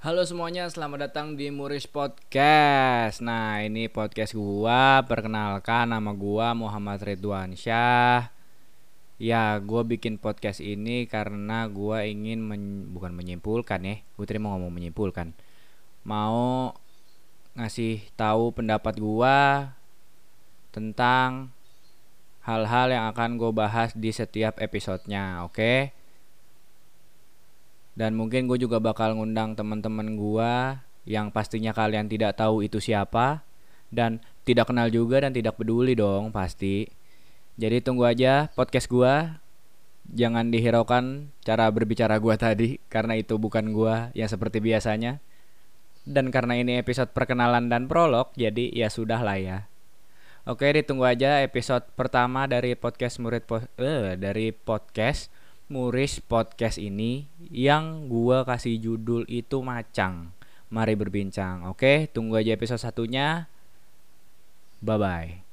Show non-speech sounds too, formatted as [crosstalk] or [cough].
Halo semuanya, selamat datang di Muris Podcast. Nah, ini podcast gua. Perkenalkan nama gua Muhammad Ridwan Syah. Ya, gua bikin podcast ini karena gua ingin men- bukan menyimpulkan ya. Gue tadi mau ngomong menyimpulkan. Mau ngasih tahu pendapat gua tentang hal-hal yang akan gue bahas di setiap episodenya, oke? Dan mungkin gue juga bakal ngundang teman-teman gue yang pastinya kalian tidak tahu itu siapa dan tidak kenal juga dan tidak peduli dong pasti. Jadi tunggu aja podcast gue. Jangan dihiraukan cara berbicara gue [laughs] tadi karena itu bukan gue yang seperti biasanya. Dan karena ini episode perkenalan dan prolog, jadi ya sudah lah ya. Oke, ditunggu aja episode pertama dari podcast murid po eh, dari podcast Muris podcast ini yang gua kasih judul itu macang. Mari berbincang. Oke, tunggu aja episode satunya. Bye bye.